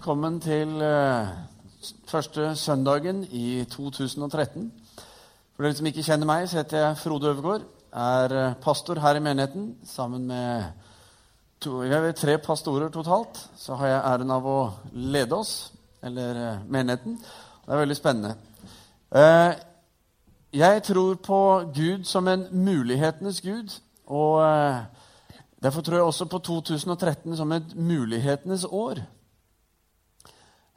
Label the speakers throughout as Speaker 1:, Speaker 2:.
Speaker 1: Velkommen til eh, første søndagen i 2013. For dere som ikke kjenner meg, så heter jeg Frode Øvergaard. Er eh, pastor her i menigheten sammen med to, vet, tre pastorer totalt. Så har jeg æren av å lede oss, eller eh, menigheten. Det er veldig spennende. Jeg tror på Gud som en mulighetenes gud. Og derfor tror jeg også på 2013 som et mulighetenes år.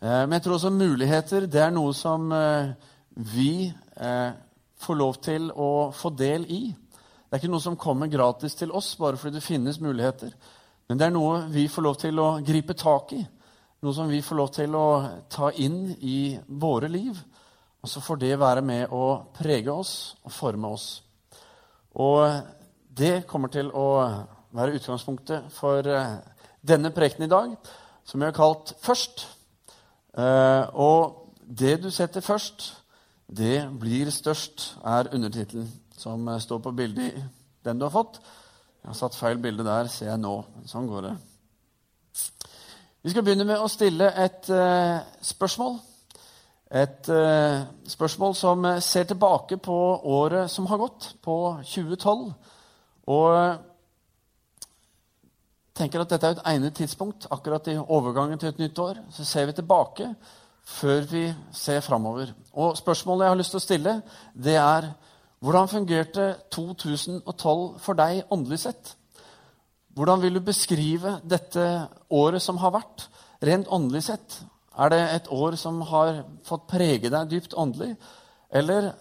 Speaker 1: Eh, men jeg tror også muligheter det er noe som eh, vi eh, får lov til å få del i. Det er ikke noe som kommer gratis til oss bare fordi det finnes muligheter. Men det er noe vi får lov til å gripe tak i. Noe som vi får lov til å ta inn i våre liv. Og så får det være med å prege oss og forme oss. Og det kommer til å være utgangspunktet for denne prekenen i dag, som vi har kalt 'Først'. Uh, og det du setter først, det blir størst, er undertittelen som uh, står på bildet i den du har fått. Jeg har satt feil bilde der, ser jeg nå. Sånn går det. Vi skal begynne med å stille et uh, spørsmål. Et spørsmål som ser tilbake på året som har gått, på 2012. Og tenker at dette er et egnet tidspunkt akkurat i overgangen til et nytt år. Så ser vi tilbake før vi ser framover. Og spørsmålet jeg har lyst til å stille, det er hvordan fungerte 2012 for deg åndelig sett? Hvordan vil du beskrive dette året som har vært, rent åndelig sett? Er det et år som har fått prege deg dypt åndelig? Eller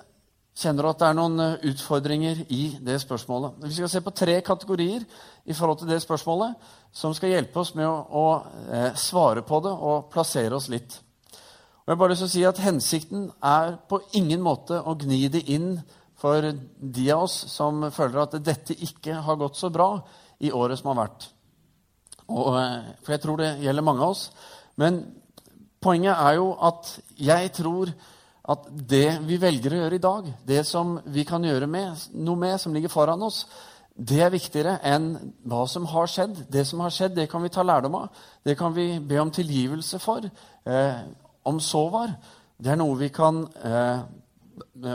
Speaker 1: Kjenner du at det er noen eh, utfordringer i det spørsmålet? Vi skal se på tre kategorier i forhold til det spørsmålet som skal hjelpe oss med å, å eh, svare på det og plassere oss litt. Og jeg har bare lyst til å si at Hensikten er på ingen måte å gni det inn for de av oss som føler at dette ikke har gått så bra i året som har vært. Og, eh, for jeg tror det gjelder mange av oss. Men poenget er jo at jeg tror at det vi velger å gjøre i dag, det som vi kan gjøre med, noe med, som ligger foran oss, det er viktigere enn hva som har skjedd. Det som har skjedd, det kan vi ta lærdom av. Det kan vi be om tilgivelse for. Eh, om så var. Det er noe vi kan eh,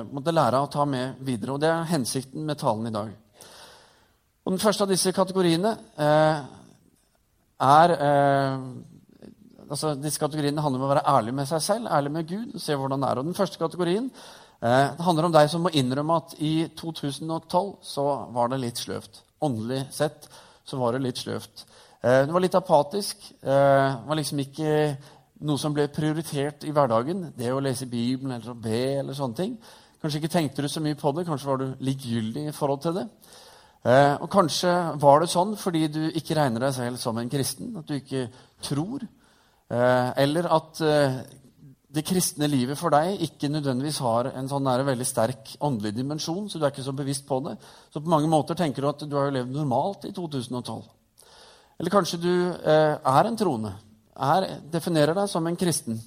Speaker 1: måtte lære å ta med videre. Og det er hensikten med talen i dag. Og Den første av disse kategoriene eh, er eh, altså Disse kategoriene handler om å være ærlig med seg selv, ærlig med Gud. se hvordan det er. Og Den første kategorien eh, handler om deg som må innrømme at i 2012 så var det litt sløvt. Åndelig sett så var det litt sløvt. Eh, det var litt apatisk. Eh, det var liksom ikke noe som ble prioritert i hverdagen. Det å lese Bibelen eller å be eller sånne ting. Kanskje ikke tenkte du så mye på det. Kanskje var du likegyldig i forhold til det. Eh, og kanskje var det sånn fordi du ikke regner deg selv som en kristen. At du ikke tror eller at eh, det kristne livet for deg ikke nødvendigvis har en sånn veldig sterk åndelig dimensjon, så du er ikke så bevisst på det. Så på mange måter tenker du at du har jo levd normalt i 2012. Eller kanskje du eh, er en troende, er, definerer deg som en kristen.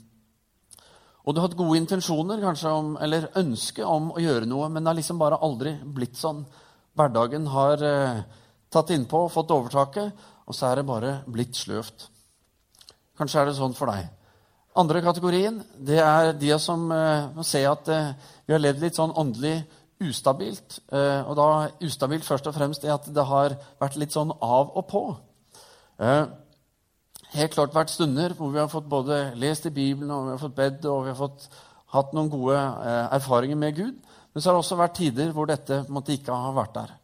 Speaker 1: Og du har hatt gode intensjoner kanskje om, eller ønske om å gjøre noe, men det har liksom bare aldri blitt sånn. Hverdagen har eh, tatt innpå og fått overtaket, og så er det bare blitt sløvt. Kanskje er det sånn for deg. Andre kategorien det er de som uh, ser at uh, vi har levd litt sånn åndelig ustabilt. Uh, og da ustabilt først og fremst er at det har vært litt sånn av og på. Helt klart vært stunder hvor vi har fått både lest i Bibelen og vi har fått bedt og vi har fått hatt noen gode erfaringer med Gud. Men så har det også vært tider hvor dette måtte ikke ha vært der.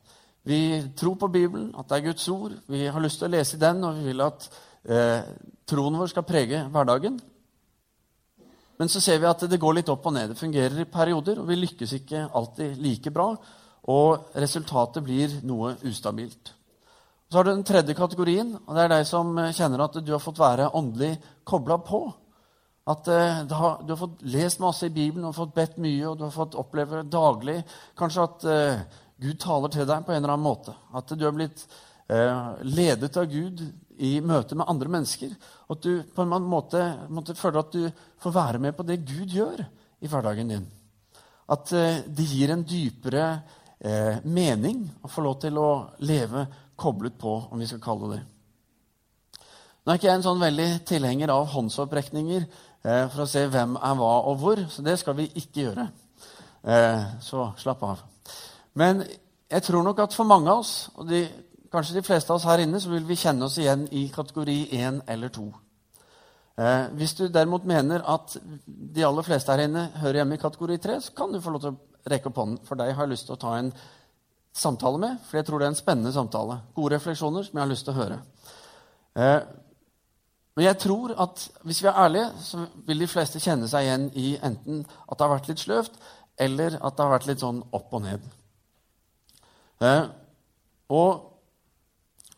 Speaker 1: Vi tror på Bibelen, at det er Guds ord. Vi har lyst til å lese i den, og vi vil at eh, troen vår skal prege hverdagen. Men så ser vi at det går litt opp og ned. Det fungerer i perioder, og vi lykkes ikke alltid like bra. Og resultatet blir noe ustabilt. Så har du den tredje kategorien, og det er deg som kjenner at du har fått være åndelig kobla på. At uh, du, har, fått lest masse i Bibelen og fått bedt mye, og du har fått oppleve daglig kanskje at uh, Gud taler til deg på en eller annen måte. At du har blitt uh, ledet av Gud i møte med andre mennesker. At du på en måte, måte føler at du får være med på det Gud gjør i hverdagen din. At eh, det gir en dypere eh, mening å få lov til å leve koblet på, om vi skal kalle det Nå er ikke jeg en sånn veldig tilhenger av håndsopprekninger eh, for å se hvem er hva og hvor, så det skal vi ikke gjøre. Eh, så slapp av. Men jeg tror nok at for mange av oss, og de, kanskje de fleste av oss her inne, så vil vi kjenne oss igjen i kategori 1 eller 2. Eh, hvis du derimot mener at de aller fleste her inne hører hjemme i kategori 3, så kan du få lov til å rekke opp hånden. For deg har jeg lyst til å ta en samtale med, for jeg tror det er en spennende samtale. Gode refleksjoner som jeg har lyst til å høre. Eh, men jeg tror at hvis vi er ærlige, så vil de fleste kjenne seg igjen i enten at det har vært litt sløvt, eller at det har vært litt sånn opp og ned. Eh, og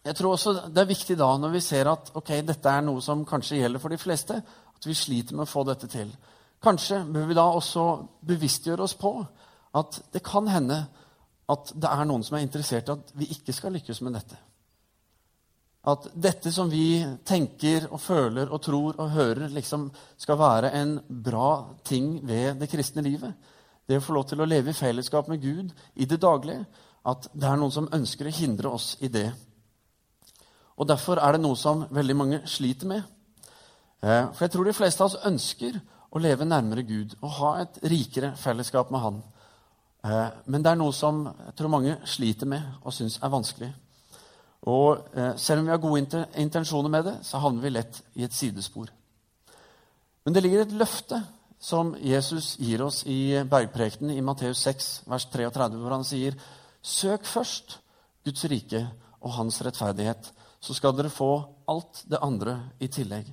Speaker 1: jeg tror også det er viktig da, når vi ser at ok, dette er noe som kanskje gjelder for de fleste, at vi sliter med å få dette til. Kanskje bør vi da også bevisstgjøre oss på at det kan hende at det er noen som er interessert i at vi ikke skal lykkes med dette. At dette som vi tenker og føler og tror og hører, liksom skal være en bra ting ved det kristne livet. Det å få lov til å leve i fellesskap med Gud i det daglige. At det er noen som ønsker å hindre oss i det. Og Derfor er det noe som veldig mange sliter med. Eh, for jeg tror de fleste av oss ønsker å leve nærmere Gud og ha et rikere fellesskap med Han. Eh, men det er noe som jeg tror mange sliter med og syns er vanskelig. Og eh, selv om vi har gode intensjoner med det, så havner vi lett i et sidespor. Men det ligger et løfte som Jesus gir oss i bergprekenen i Matteus 6, vers 33, hvor han sier Søk først Guds rike og hans rettferdighet, så skal dere få alt det andre i tillegg.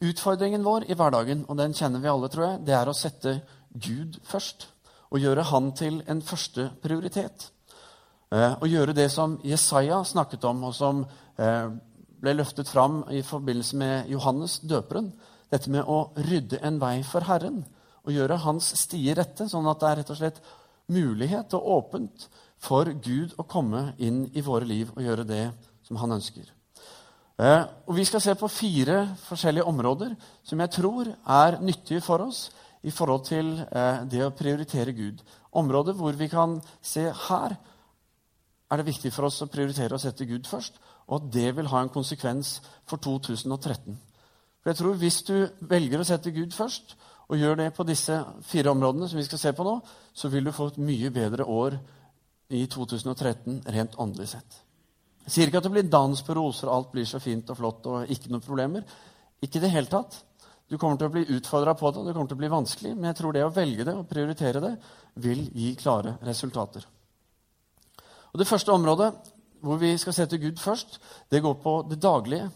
Speaker 1: Utfordringen vår i hverdagen, og den kjenner vi alle, tror jeg, det er å sette Gud først. Og gjøre Han til en første prioritet. Eh, og gjøre det som Jesaja snakket om, og som eh, ble løftet fram i forbindelse med Johannes døperen. Dette med å rydde en vei for Herren og gjøre hans stier rette, sånn at det er rett og slett mulighet og åpent for Gud å komme inn i våre liv og gjøre det som han ønsker. Eh, og Vi skal se på fire forskjellige områder som jeg tror er nyttige for oss i forhold til det å prioritere Gud. Områder hvor vi kan se her er det viktig for oss å prioritere å sette Gud først, og at det vil ha en konsekvens for 2013. For jeg tror Hvis du velger å sette Gud først, og gjør det på disse fire områdene, som vi skal se på nå, så vil du få et mye bedre år i 2013 rent åndelig sett. Jeg sier ikke at det blir dans på roser, alt blir så fint og flott og ikke noen problemer. Ikke i det hele tatt. Du kommer til å bli utfordra på det, og det kommer til å bli vanskelig, men jeg tror det å velge det og prioritere det vil gi klare resultater. Og Det første området hvor vi skal sette Gud først, det går på det daglige.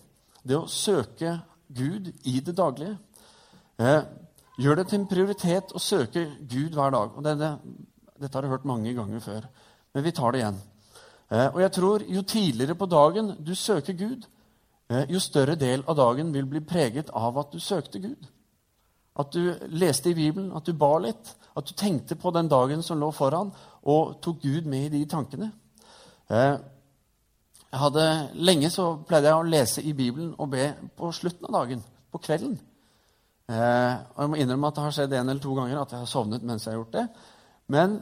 Speaker 1: Det å søke Gud i det daglige. Eh, gjør det til en prioritet å søke Gud hver dag. Og denne, Dette har du hørt mange ganger før, men vi tar det igjen. Eh, og jeg tror Jo tidligere på dagen du søker Gud, eh, jo større del av dagen vil bli preget av at du søkte Gud. At du leste i Bibelen, at du ba litt, at du tenkte på den dagen som lå foran, og tok Gud med i de tankene. Eh, jeg hadde, lenge så pleide jeg å lese i Bibelen og be på slutten av dagen, på kvelden. Og Jeg må innrømme at det har skjedd en eller to ganger at jeg har sovnet mens jeg har gjort det. Men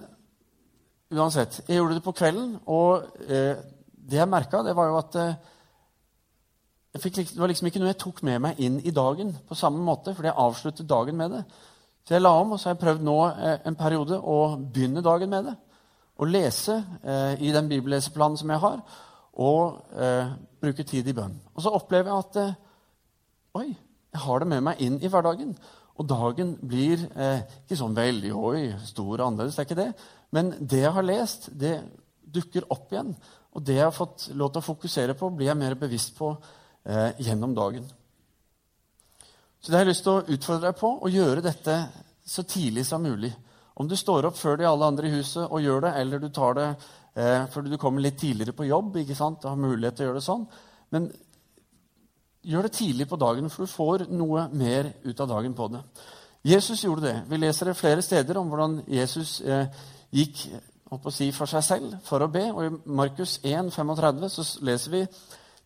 Speaker 1: uansett, jeg gjorde det på kvelden, og eh, det jeg merka, det var jo at fikk, det var liksom ikke noe jeg tok med meg inn i dagen på samme måte, fordi jeg avsluttet dagen med det. Så jeg la om, og så har jeg prøvd nå en periode å begynne dagen med det å lese eh, i den bibelleseplanen som jeg har, og eh, bruke tid i bønn. Og så opplever jeg at eh, Oi, jeg har det med meg inn i hverdagen. Og dagen blir eh, ikke sånn veldig oi, stor og annerledes. det er ikke det. Men det jeg har lest, det dukker opp igjen. Og det jeg har fått lov til å fokusere på, blir jeg mer bevisst på eh, gjennom dagen. Så det har jeg lyst til å utfordre deg på, å gjøre dette så tidlig som mulig. Om du står opp før de alle andre i huset og gjør det, eller du tar det eh, fordi du kommer litt tidligere på jobb ikke sant? og har mulighet til å gjøre det sånn. Men gjør det tidlig på dagen, for du får noe mer ut av dagen på det. Jesus gjorde det. Vi leser det flere steder om hvordan Jesus eh, gikk si, for seg selv for å be. Og I Markus 1, 35 så leser vi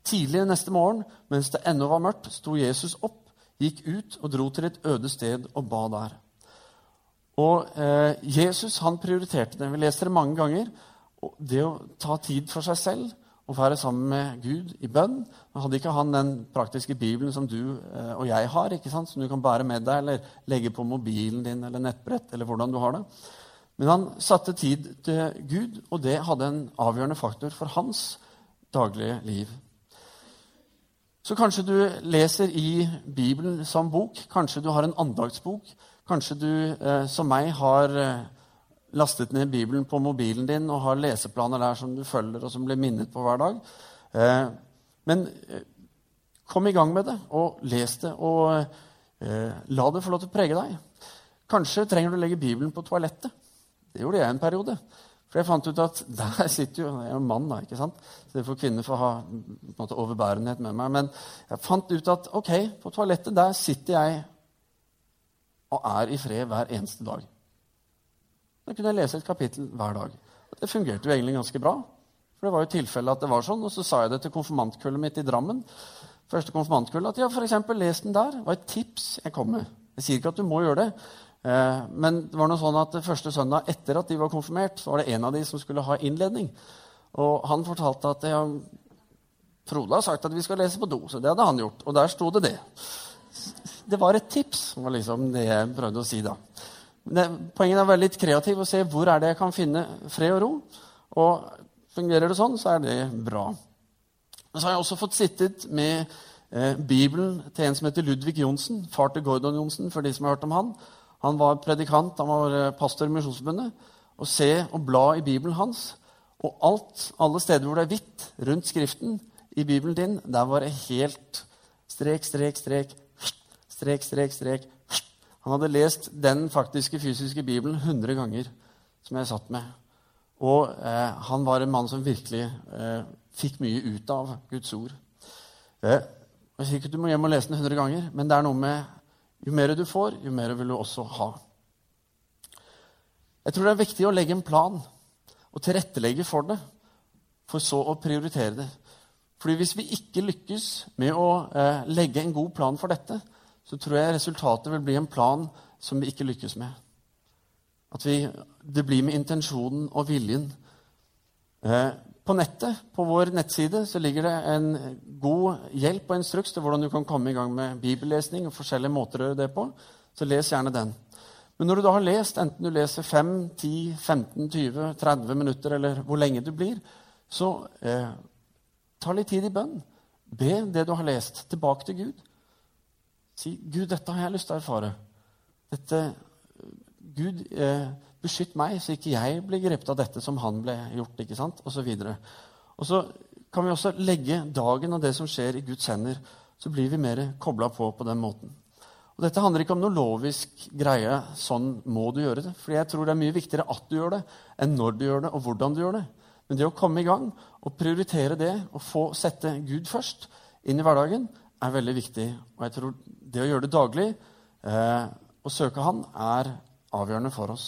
Speaker 1: tidlig neste morgen, mens det ennå var mørkt, sto Jesus opp, gikk ut og dro til et øde sted og ba der. Og eh, Jesus han prioriterte det. Vi leser det mange ganger. Det å ta tid for seg selv og være sammen med Gud i bønn. Men hadde ikke han den praktiske Bibelen som du eh, og jeg har, ikke sant? som du kan bære med deg eller legge på mobilen din eller nettbrett. eller hvordan du har det. Men han satte tid til Gud, og det hadde en avgjørende faktor for hans daglige liv. Så kanskje du leser i Bibelen som bok. Kanskje du har en andagsbok. Kanskje du, eh, som meg, har eh, lastet ned Bibelen på mobilen din og har leseplaner der som du følger, og som blir minnet på hver dag. Eh, men kom i gang med det, og les det, og la det få lov til å prege deg. Kanskje trenger du å legge Bibelen på toalettet. Det gjorde jeg en periode. For jeg fant ut at der sitter jo Jeg er jo mann, da, ikke sant? Så det får kvinner få ha måte, overbærenhet med meg. Men jeg fant ut at ok, på toalettet der sitter jeg og er i fred hver eneste dag. Da kunne jeg lese et kapittel hver dag. Det fungerte jo egentlig ganske bra. For det var jo tilfelle at det var sånn, Og så sa jeg det til konfirmantkullet mitt i Drammen. første konfirmantkullet, At ja, har f.eks. lest den der. Det var et tips jeg kom med. Jeg sier ikke at du må gjøre det. Eh, men det var noe sånn at første søndag etter at de var konfirmert, så var det en av de som skulle ha innledning. Og han fortalte at ja, Frode har sagt at vi skal lese på do. Så det hadde han gjort. Og der sto det det. Det var et tips, var liksom det jeg prøvde å si da. Det, poenget er å være litt kreativ og se hvor er det jeg kan finne fred og ro. Og fungerer det sånn, så er det bra. Men så har jeg også fått sittet med eh, Bibelen til en som heter Ludvig Johnsen. Far til Gordon Johnsen, for de som har hørt om han. Han var predikant, han var eh, pastor i Misjonsforbundet. Og se og bla i Bibelen hans. Og alt, alle steder hvor det er hvitt rundt Skriften i Bibelen din, der var det helt strek, strek, strek, strek, strek, strek, han hadde lest den faktiske fysiske Bibelen 100 ganger, som jeg satt med. Og eh, han var en mann som virkelig eh, fikk mye ut av Guds ord. Eh, jeg sier ikke at du må hjem og lese den 100 ganger, men det er noe med jo mer du får, jo mer vil du også ha. Jeg tror det er viktig å legge en plan og tilrettelegge for det, for så å prioritere det. Fordi hvis vi ikke lykkes med å eh, legge en god plan for dette, så tror jeg resultatet vil bli en plan som vi ikke lykkes med. At vi, det blir med intensjonen og viljen. Eh, på nettet, på vår nettside, så ligger det en god hjelp og instruks til hvordan du kan komme i gang med bibellesning og forskjellige måter å gjøre det på. Så les gjerne den. Men når du da har lest, enten du leser 5, 10, 15, 20, 30 minutter, eller hvor lenge du blir, så eh, ta litt tid i bønn. Be det du har lest, tilbake til Gud. Si 'Gud, dette har jeg lyst til å erfare'. Dette, Gud, eh, beskytt meg, så ikke jeg blir grepet av dette som han ble gjort. ikke sant? Og så videre. Og så kan vi også legge dagen og det som skjer, i Guds hender. Så blir vi mer kobla på på den måten. Og Dette handler ikke om noe lovisk greie. Sånn må du gjøre det. For jeg tror det er mye viktigere at du gjør det, enn når du gjør det, og hvordan du gjør det. Men det å komme i gang og prioritere det og få sette Gud først inn i hverdagen, er veldig viktig. Og jeg tror det å gjøre det daglig eh, og søke Han er avgjørende for oss.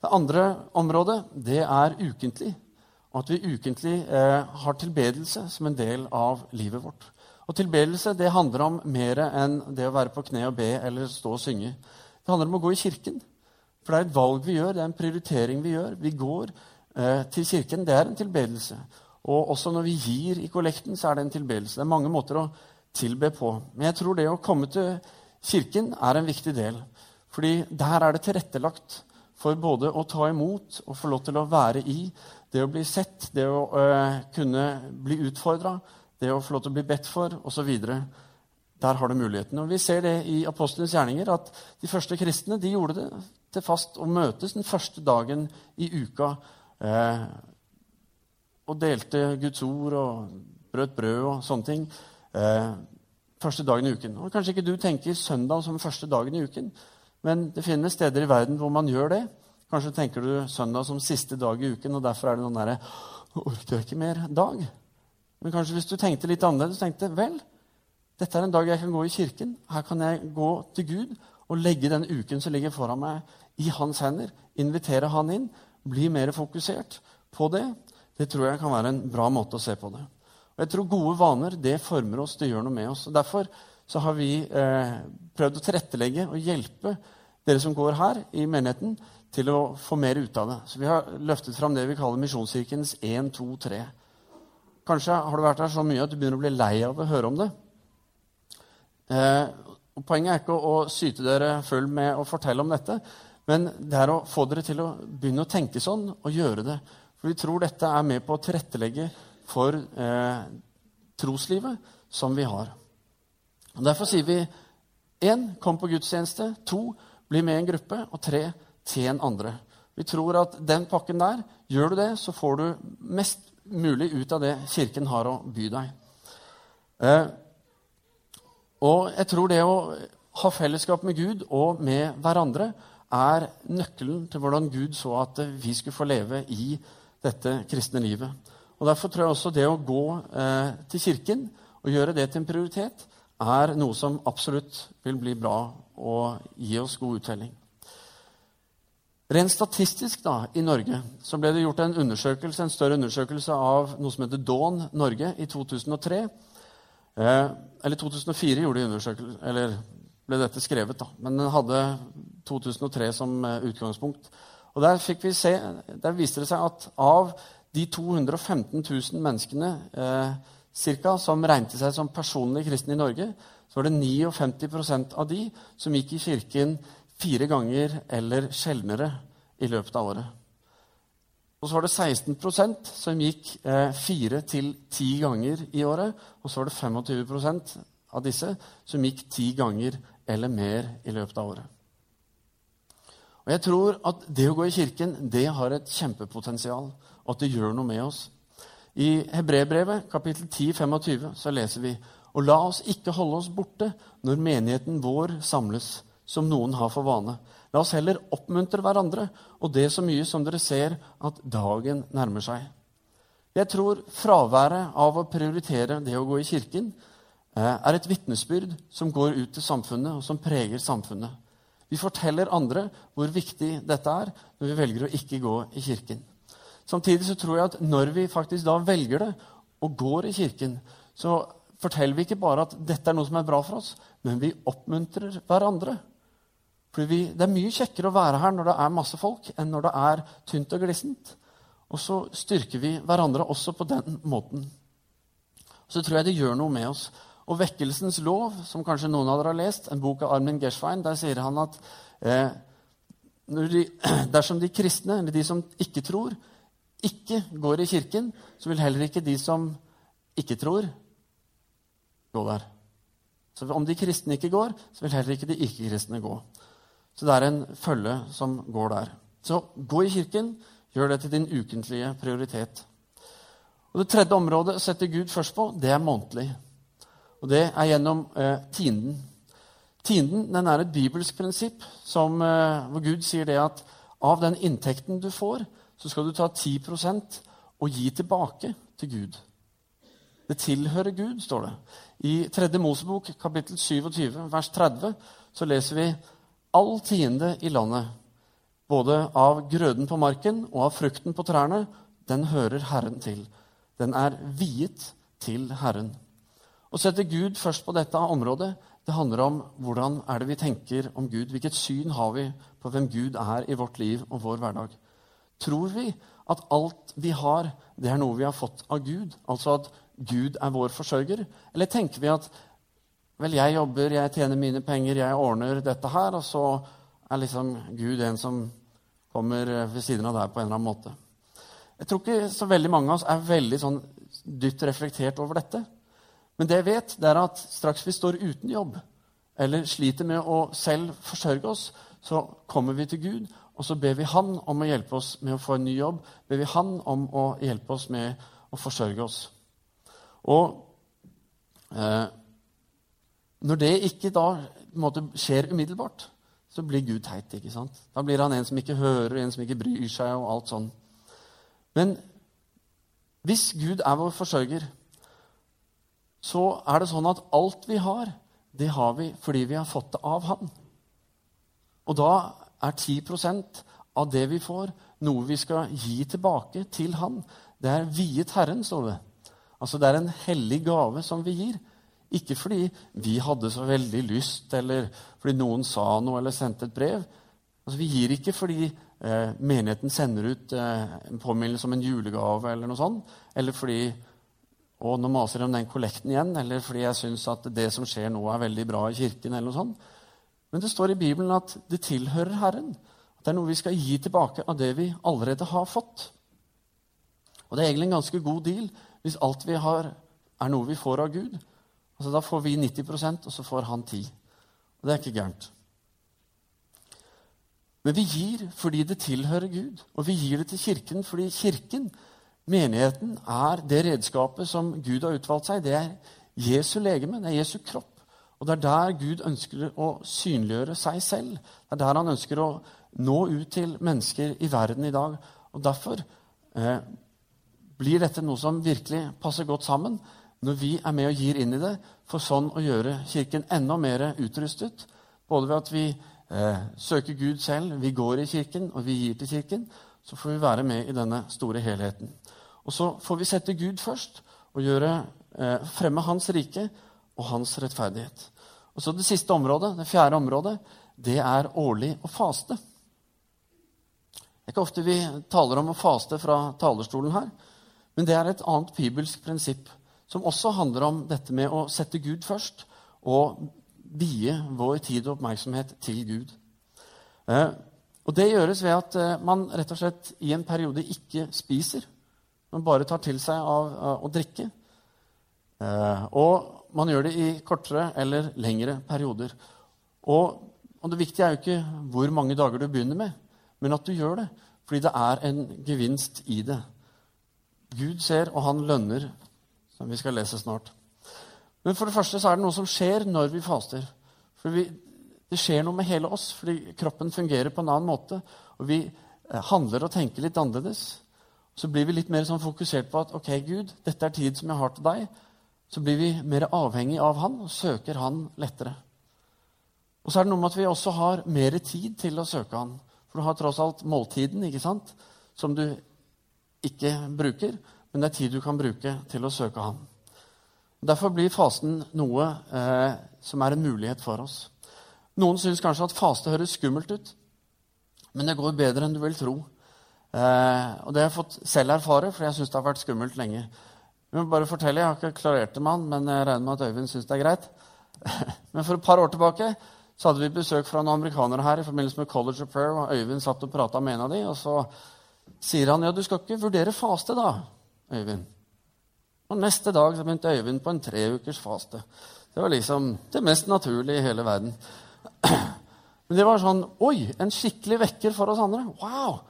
Speaker 1: Det andre området det er ukentlig. Og at vi ukentlig eh, har tilbedelse som en del av livet vårt. Og tilbedelse det handler om mer enn det å være på kne og be eller stå og synge. Det handler om å gå i kirken. For det er et valg vi gjør, det er en prioritering vi gjør. Vi går eh, til kirken. Det er en tilbedelse. Og også når vi gir i kollekten, så er det en tilbedelse. Det er mange måter å tilbe på. Men jeg tror det å komme til kirken er en viktig del. Fordi der er det tilrettelagt for både å ta imot og få lov til å være i, det å bli sett, det å øh, kunne bli utfordra, det å få lov til å bli bedt for, osv. Der har du muligheten. Og Vi ser det i apostlenes gjerninger at de første kristne de gjorde det til fast å møtes den første dagen i uka. Eh, og delte Guds ord og brøt brød og sånne ting eh, første dagen i uken. Og Kanskje ikke du tenker søndag som første dagen i uken, men det finnes steder i verden hvor man gjør det. Kanskje tenker du søndag som siste dag i uken, og derfor er det noen derre Orker jeg ikke mer dag? Men kanskje hvis du tenkte litt annerledes, tenkte vel, dette er en dag jeg kan gå i kirken. Her kan jeg gå til Gud og legge den uken som ligger foran meg, i hans hender. Invitere han inn. Bli mer fokusert på det. Det tror jeg kan være en bra måte å se på det. Og jeg tror Gode vaner det former oss, det gjør noe med oss. Og Derfor så har vi eh, prøvd å tilrettelegge og hjelpe dere som går her i menigheten, til å få mer ut av det. Så vi har løftet fram det vi kaller Misjonskirkens 1, 2, 3. Kanskje har du vært her så mye at du begynner å bli lei av å høre om det. Eh, poenget er ikke å, å syte dere full med å fortelle om dette, men det er å få dere til å begynne å tenke sånn og gjøre det. For vi tror dette er med på å tilrettelegge for eh, troslivet som vi har. Og Derfor sier vi én kom på gudstjeneste, to bli med i en gruppe, og tre tjen andre. Vi tror at den pakken der, gjør du det, så får du mest mulig ut av det Kirken har å by deg. Eh, og jeg tror det å ha fellesskap med Gud og med hverandre er nøkkelen til hvordan Gud så at vi skulle få leve i dette kristne livet. Og Derfor tror jeg også det å gå eh, til Kirken og gjøre det til en prioritet er noe som absolutt vil bli bra og gi oss god uttelling. Rent statistisk da, i Norge så ble det gjort en undersøkelse, en større undersøkelse av noe som heter Dawn Norge i 2003. Eh, eller 2004 gjorde de undersøkelse, eller ble dette skrevet, da. Men den hadde 2003 som eh, utgangspunkt. Og Der se, der viste det seg at av de 215 000 menneskene eh, cirka, som regnet seg som personlig kristne i Norge, så var det 59% av de som gikk i kirken fire ganger eller sjeldnere i løpet av året. Og så var det 16% som gikk eh, fire til ti ganger i året. Og så var det 25% av disse som gikk ti ganger eller mer i løpet av året. Og jeg tror at det å gå i kirken det har et kjempepotensial, og at det gjør noe med oss. I Hebrebrevet, kapittel 10, 25, så leser vi og la oss ikke holde oss borte når menigheten vår samles, som noen har for vane. La oss heller oppmuntre hverandre, og det så mye som dere ser at dagen nærmer seg. Jeg tror fraværet av å prioritere det å gå i kirken eh, er et vitnesbyrd som går ut til samfunnet, og som preger samfunnet. Vi forteller andre hvor viktig dette er når vi velger å ikke gå i kirken. Samtidig så tror jeg at når vi faktisk da velger det og går i kirken, så forteller vi ikke bare at dette er noe som er bra for oss, men vi oppmuntrer hverandre. For det er mye kjekkere å være her når det er masse folk, enn når det er tynt og glissent. Og så styrker vi hverandre også på den måten. Så tror jeg det gjør noe med oss. Og Vekkelsens lov, som kanskje noen av dere har lest, en bok av Armin Gershwein, der sier han at eh, de, dersom de kristne, eller de som ikke tror, ikke går i kirken, så vil heller ikke de som ikke tror, gå der. Så om de kristne ikke går, så vil heller ikke de ikke-kristne gå. Så det er en følge som går der. Så gå i kirken. Gjør det til din ukentlige prioritet. Og Det tredje området å sette Gud først på, det er månedlig. Og det er gjennom eh, tienden. Tienden den er et bibelsk prinsipp som, eh, hvor Gud sier det at av den inntekten du får, så skal du ta 10% og gi tilbake til Gud. Det tilhører Gud, står det. I 3. Mosebok, kapittel 27, vers 30, så leser vi all tiende i landet, både av grøden på marken og av frukten på trærne, den hører Herren til. Den er viet til Herren. Å sette Gud først på dette området det handler om hvordan er det vi tenker om Gud. Hvilket syn har vi på hvem Gud er i vårt liv og vår hverdag? Tror vi at alt vi har, det er noe vi har fått av Gud? Altså at Gud er vår forsørger? Eller tenker vi at vel, jeg jobber, jeg tjener mine penger, jeg ordner dette her, og så er liksom Gud en som kommer ved siden av deg på en eller annen måte? Jeg tror ikke så veldig mange av oss er veldig sånn dypt reflektert over dette. Men det jeg vet, det er at straks vi står uten jobb, eller sliter med å selv forsørge oss, så kommer vi til Gud, og så ber vi Han om å hjelpe oss med å få en ny jobb. ber vi Han om å hjelpe oss med å forsørge oss. Og eh, når det ikke da måte, skjer umiddelbart, så blir Gud teit. ikke sant? Da blir han en som ikke hører, en som ikke bryr seg. og alt sånn. Men hvis Gud er vår forsørger, så er det sånn at alt vi har, det har vi fordi vi har fått det av Han. Og da er 10 av det vi får, noe vi skal gi tilbake til Han. Det er viet Herren, står det. Altså Det er en hellig gave som vi gir. Ikke fordi vi hadde så veldig lyst, eller fordi noen sa noe eller sendte et brev. Altså Vi gir ikke fordi eh, menigheten sender ut eh, en påminnelse om en julegave, eller noe sånt, eller fordi og nå maser jeg om den kollekten igjen, eller fordi jeg syns at det som skjer nå, er veldig bra i kirken. eller noe sånt. Men det står i Bibelen at det tilhører Herren. At det er noe vi skal gi tilbake av det vi allerede har fått. Og det er egentlig en ganske god deal hvis alt vi har, er noe vi får av Gud. Altså Da får vi 90% og så får han 10 Og det er ikke gærent. Men vi gir fordi det tilhører Gud, og vi gir det til Kirken fordi Kirken Menigheten er det redskapet som Gud har utvalgt seg. Det er Jesu legeme, det er Jesu kropp. Og det er der Gud ønsker å synliggjøre seg selv. Det er der han ønsker å nå ut til mennesker i verden i dag. Og Derfor eh, blir dette noe som virkelig passer godt sammen når vi er med og gir inn i det, for sånn å gjøre Kirken enda mer utrustet. Både ved at vi eh, søker Gud selv, vi går i Kirken, og vi gir til Kirken. Så får vi være med i denne store helheten. Og så får vi sette Gud først og gjøre, eh, fremme Hans rike og Hans rettferdighet. Og så Det siste området, det fjerde området, det er årlig å faste. Det er ikke ofte vi taler om å faste fra talerstolen her, men det er et annet bibelsk prinsipp som også handler om dette med å sette Gud først og vie vår tid og oppmerksomhet til Gud. Eh, og Det gjøres ved at eh, man rett og slett i en periode ikke spiser men bare tar til seg av, å drikke. Eh, og man gjør det i kortere eller lengre perioder. Og, og, det viktige er jo ikke hvor mange dager du begynner med, men at du gjør det. Fordi det er en gevinst i det. Gud ser, og han lønner, som vi skal lese snart. Men for det første så er det noe som skjer når vi faster. For vi, det skjer noe med hele oss, fordi kroppen fungerer på en annen måte. Og vi eh, handler og tenker litt annerledes så blir vi litt mer sånn fokusert på at ok, Gud, dette er tid som jeg har til deg. Så blir vi mer avhengig av Han og søker Han lettere. Og så er det noe med at vi også har mer tid til å søke Han. For du har tross alt måltiden, ikke sant, som du ikke bruker, men det er tid du kan bruke til å søke Han. Derfor blir fasten noe eh, som er en mulighet for oss. Noen syns kanskje at faste høres skummelt ut, men det går bedre enn du vil tro. Eh, og det har jeg fått selv erfare, for jeg syns det har vært skummelt lenge. Jeg må bare fortelle, jeg har ikke klarert det med han, men jeg regner med at Øyvind syns det er greit. men for et par år tilbake så hadde vi besøk fra noen amerikanere her i forbindelse med College of Prayer. og Øyvind satt og prata med en av dem, og så sier han ja, du skal ikke vurdere faste, da, Øyvind. Og neste dag så begynte Øyvind på en treukers faste. Det var liksom det mest naturlige i hele verden. Men det var sånn Oi, en skikkelig vekker for oss andre. Wow!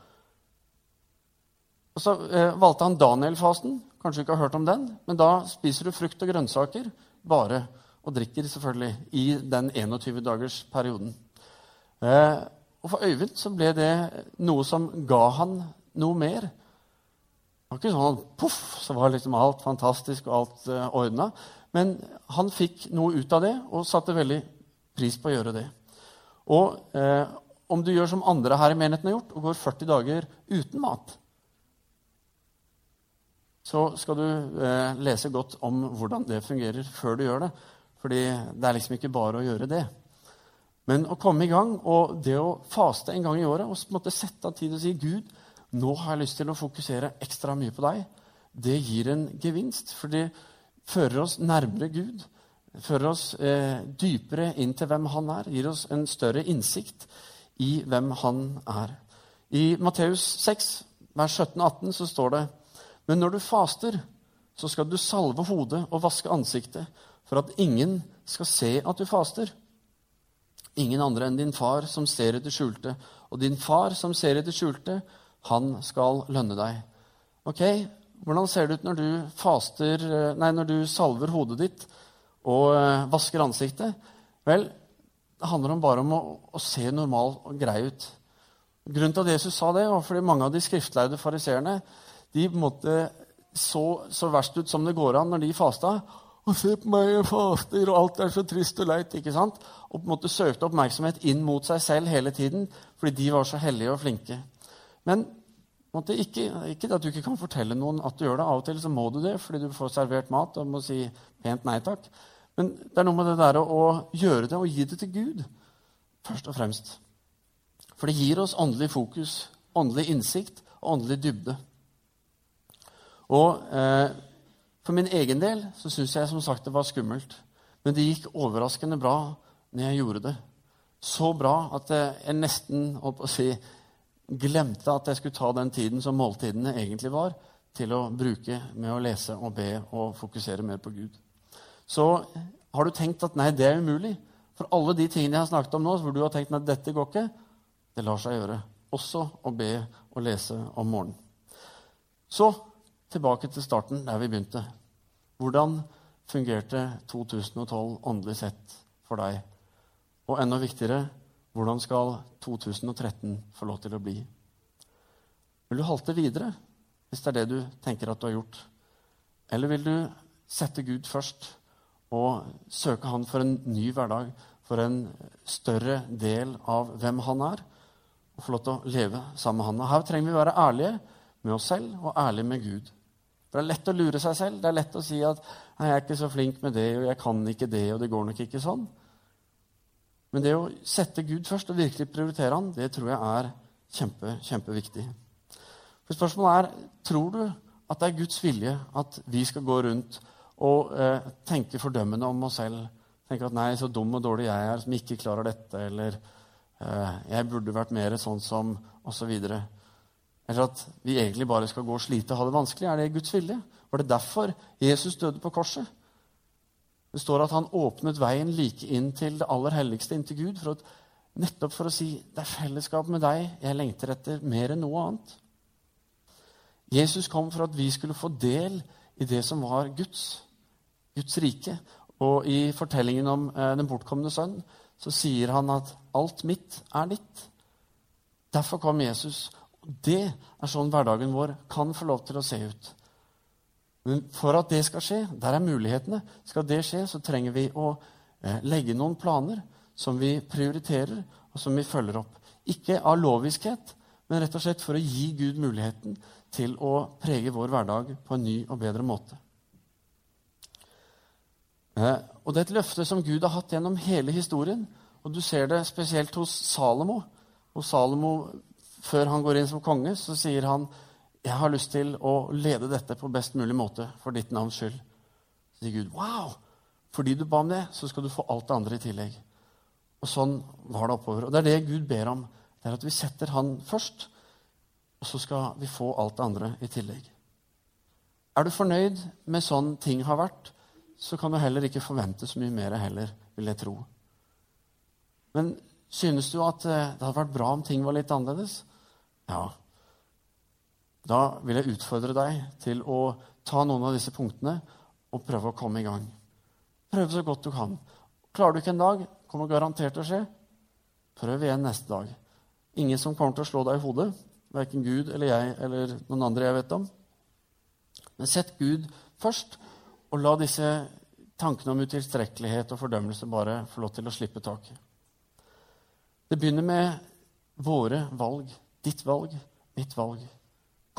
Speaker 1: Og Så eh, valgte han Daniel-fasten. Kanskje du ikke har hørt om den, men da spiser du frukt og grønnsaker bare, og drikker selvfølgelig i den 21-dagers perioden. Eh, og for Øyvind så ble det noe som ga han noe mer. Det var ikke sånn poff, så var liksom alt fantastisk og alt eh, ordna. Men han fikk noe ut av det og satte veldig pris på å gjøre det. Og eh, om du gjør som andre her i menigheten har gjort, og går 40 dager uten mat, så skal du eh, lese godt om hvordan det fungerer før du gjør det. Fordi det er liksom ikke bare å gjøre det. Men å komme i gang, og det å faste en gang i året og måtte sette av tid og si Gud, nå har jeg lyst til å fokusere ekstra mye på deg, det gir en gevinst. For det fører oss nærmere Gud. Fører oss eh, dypere inn til hvem han er. Gir oss en større innsikt i hvem han er. I Matteus 6, vers 17-18 så står det men når du faster, så skal du salve hodet og vaske ansiktet, for at ingen skal se at du faster. Ingen andre enn din far som ser det skjulte. Og din far som ser det skjulte, han skal lønne deg. Ok, Hvordan ser det ut når du faster, nei, når du salver hodet ditt og eh, vasker ansiktet? Vel, det handler bare om å, å se normal og grei ut. Grunnen til at Jesus sa det, var fordi mange av de skriftlærde fariseerne de på så, så verst ut som det går an når de fasta. Og se på meg, jeg faster, og alt er så trist og leit. ikke sant? Og på en måte søkte oppmerksomhet inn mot seg selv hele tiden fordi de var så hellige og flinke. Men måte, ikke, ikke at du ikke kan fortelle noen at du gjør det. Av og til så må du det fordi du får servert mat og må si pent nei takk. Men det er noe med det der å, å gjøre det og gi det til Gud først og fremst. For det gir oss åndelig fokus, åndelig innsikt og åndelig dybde. Og eh, For min egen del så syns jeg som sagt det var skummelt. Men det gikk overraskende bra når jeg gjorde det. Så bra at jeg nesten holdt på å si, glemte at jeg skulle ta den tiden som måltidene egentlig var, til å bruke med å lese og be og fokusere mer på Gud. Så har du tenkt at nei, det er umulig. For alle de tingene jeg har snakket om nå, hvor du har tenkt at dette går ikke, det lar seg gjøre. Også å be og lese om morgenen. Så tilbake til starten, der vi begynte. Hvordan fungerte 2012 åndelig sett for deg? Og enda viktigere hvordan skal 2013 få lov til å bli? Vil du halte videre hvis det er det du tenker at du har gjort? Eller vil du sette Gud først og søke Han for en ny hverdag, for en større del av hvem Han er, og få lov til å leve sammen med Han? Og her trenger vi være ærlige med oss selv og ærlige med Gud. For Det er lett å lure seg selv. Det er lett å si at 'jeg er ikke så flink med det, og jeg kan ikke det', og det går nok ikke sånn. Men det å sette Gud først og virkelig prioritere han, det tror jeg er kjempe, kjempeviktig. For Spørsmålet er tror du at det er Guds vilje at vi skal gå rundt og eh, tenke fordømmende om oss selv. Tenke at 'nei, så dum og dårlig jeg er som ikke klarer dette', eller eh, 'jeg burde vært mer sånn som', osv. Eller at vi egentlig bare skal gå og slite og ha det vanskelig. Er det Guds vilje? Var det derfor Jesus døde på korset? Det står at han åpnet veien like inn til det aller helligste, inn til Gud, for at, nettopp for å si det er fellesskap med deg jeg lengter etter mer enn noe annet. Jesus kom for at vi skulle få del i det som var Guds, Guds rike. Og i fortellingen om eh, den bortkomne sønn så sier han at 'alt mitt er ditt'. Derfor kom Jesus. Og det er sånn hverdagen vår kan få lov til å se ut. Men for at det skal skje, der er mulighetene, skal det skje, så trenger vi å eh, legge noen planer som vi prioriterer, og som vi følger opp. Ikke av loviskhet, men rett og slett for å gi Gud muligheten til å prege vår hverdag på en ny og bedre måte. Eh, og Det er et løfte som Gud har hatt gjennom hele historien. Og Du ser det spesielt hos Salomo. Og Salomo, Før han går inn som konge, så sier han jeg har lyst til å lede dette på best mulig måte for ditt navns skyld. Så sier Gud, wow! Fordi du ba om det, så skal du få alt det andre i tillegg. Og sånn var det oppover. Og det er det Gud ber om. Det er at vi setter Han først, og så skal vi få alt det andre i tillegg. Er du fornøyd med sånn ting har vært, så kan du heller ikke forvente så mye mer heller, vil jeg tro. Men synes du at eh, det hadde vært bra om ting var litt annerledes? Ja, da vil jeg utfordre deg til å ta noen av disse punktene og prøve å komme i gang. Prøve så godt du kan. Klarer du ikke en dag, kommer garantert til å skje. Prøv igjen neste dag. Ingen som kommer til å slå deg i hodet. Verken Gud eller jeg eller noen andre jeg vet om. Men sett Gud først, og la disse tankene om utilstrekkelighet og fordømmelse bare få lov til å slippe taket. Det begynner med våre valg. Ditt valg, mitt valg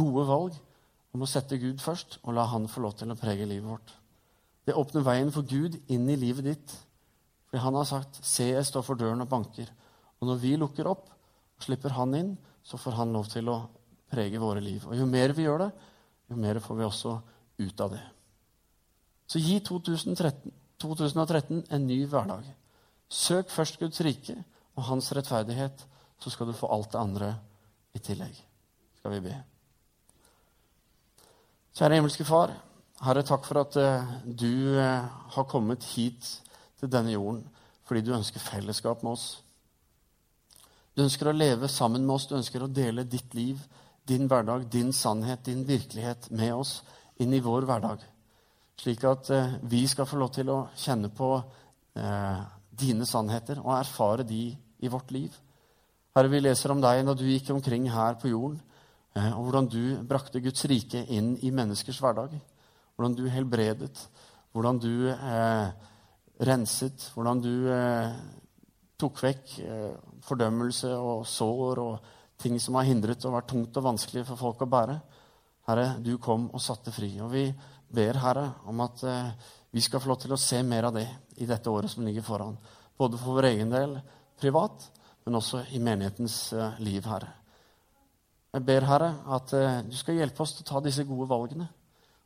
Speaker 1: gode valg om å sette Gud først og la Han få lov til å prege livet vårt. Det åpner veien for Gud inn i livet ditt. For han har sagt, 'Se, jeg står for døren og banker'. Og når vi lukker opp og slipper Han inn, så får Han lov til å prege våre liv. Og jo mer vi gjør det, jo mer får vi også ut av det. Så gi 2013, 2013 en ny hverdag. Søk først Guds rike og Hans rettferdighet, så skal du få alt det andre i tillegg. Skal vi be. Kjære himmelske Far. Herre, takk for at uh, du uh, har kommet hit til denne jorden fordi du ønsker fellesskap med oss. Du ønsker å leve sammen med oss, du ønsker å dele ditt liv, din hverdag, din sannhet, din virkelighet med oss inn i vår hverdag. Slik at uh, vi skal få lov til å kjenne på dine sannheter og erfare de i vårt liv. Herre, vi leser om deg når du gikk omkring her på jorden. Eh, og hvordan du brakte Guds rike inn i menneskers hverdag. Hvordan du helbredet, hvordan du eh, renset, hvordan du eh, tok vekk eh, fordømmelse og sår og ting som har hindret og vært tungt og vanskelig for folk å bære. Herre, du kom og satte fri. Og vi ber, Herre, om at eh, vi skal få lov til å se mer av det i dette året som ligger foran. Både for vår egen del privat, men også i menighetens eh, liv, Herre. Jeg ber, Herre, at eh, du skal hjelpe oss til å ta disse gode valgene.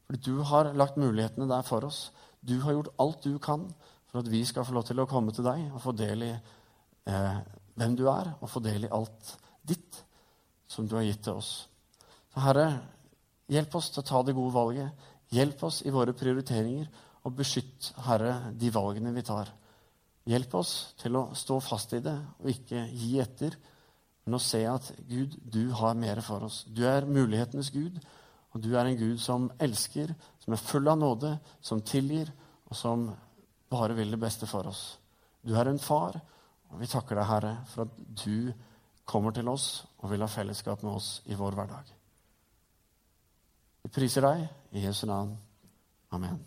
Speaker 1: Fordi du har lagt mulighetene der for oss. Du har gjort alt du kan for at vi skal få lov til å komme til deg og få del i eh, hvem du er, og få del i alt ditt som du har gitt til oss. Så Herre, hjelp oss til å ta det gode valget. Hjelp oss i våre prioriteringer, og beskytt, Herre, de valgene vi tar. Hjelp oss til å stå fast i det og ikke gi etter, men å se at Gud, du har mer for oss. Du er mulighetenes Gud, og du er en Gud som elsker, som er full av nåde, som tilgir, og som bare vil det beste for oss. Du er en far, og vi takker deg, Herre, for at du kommer til oss og vil ha fellesskap med oss i vår hverdag. Vi priser deg i Jesu navn. Amen.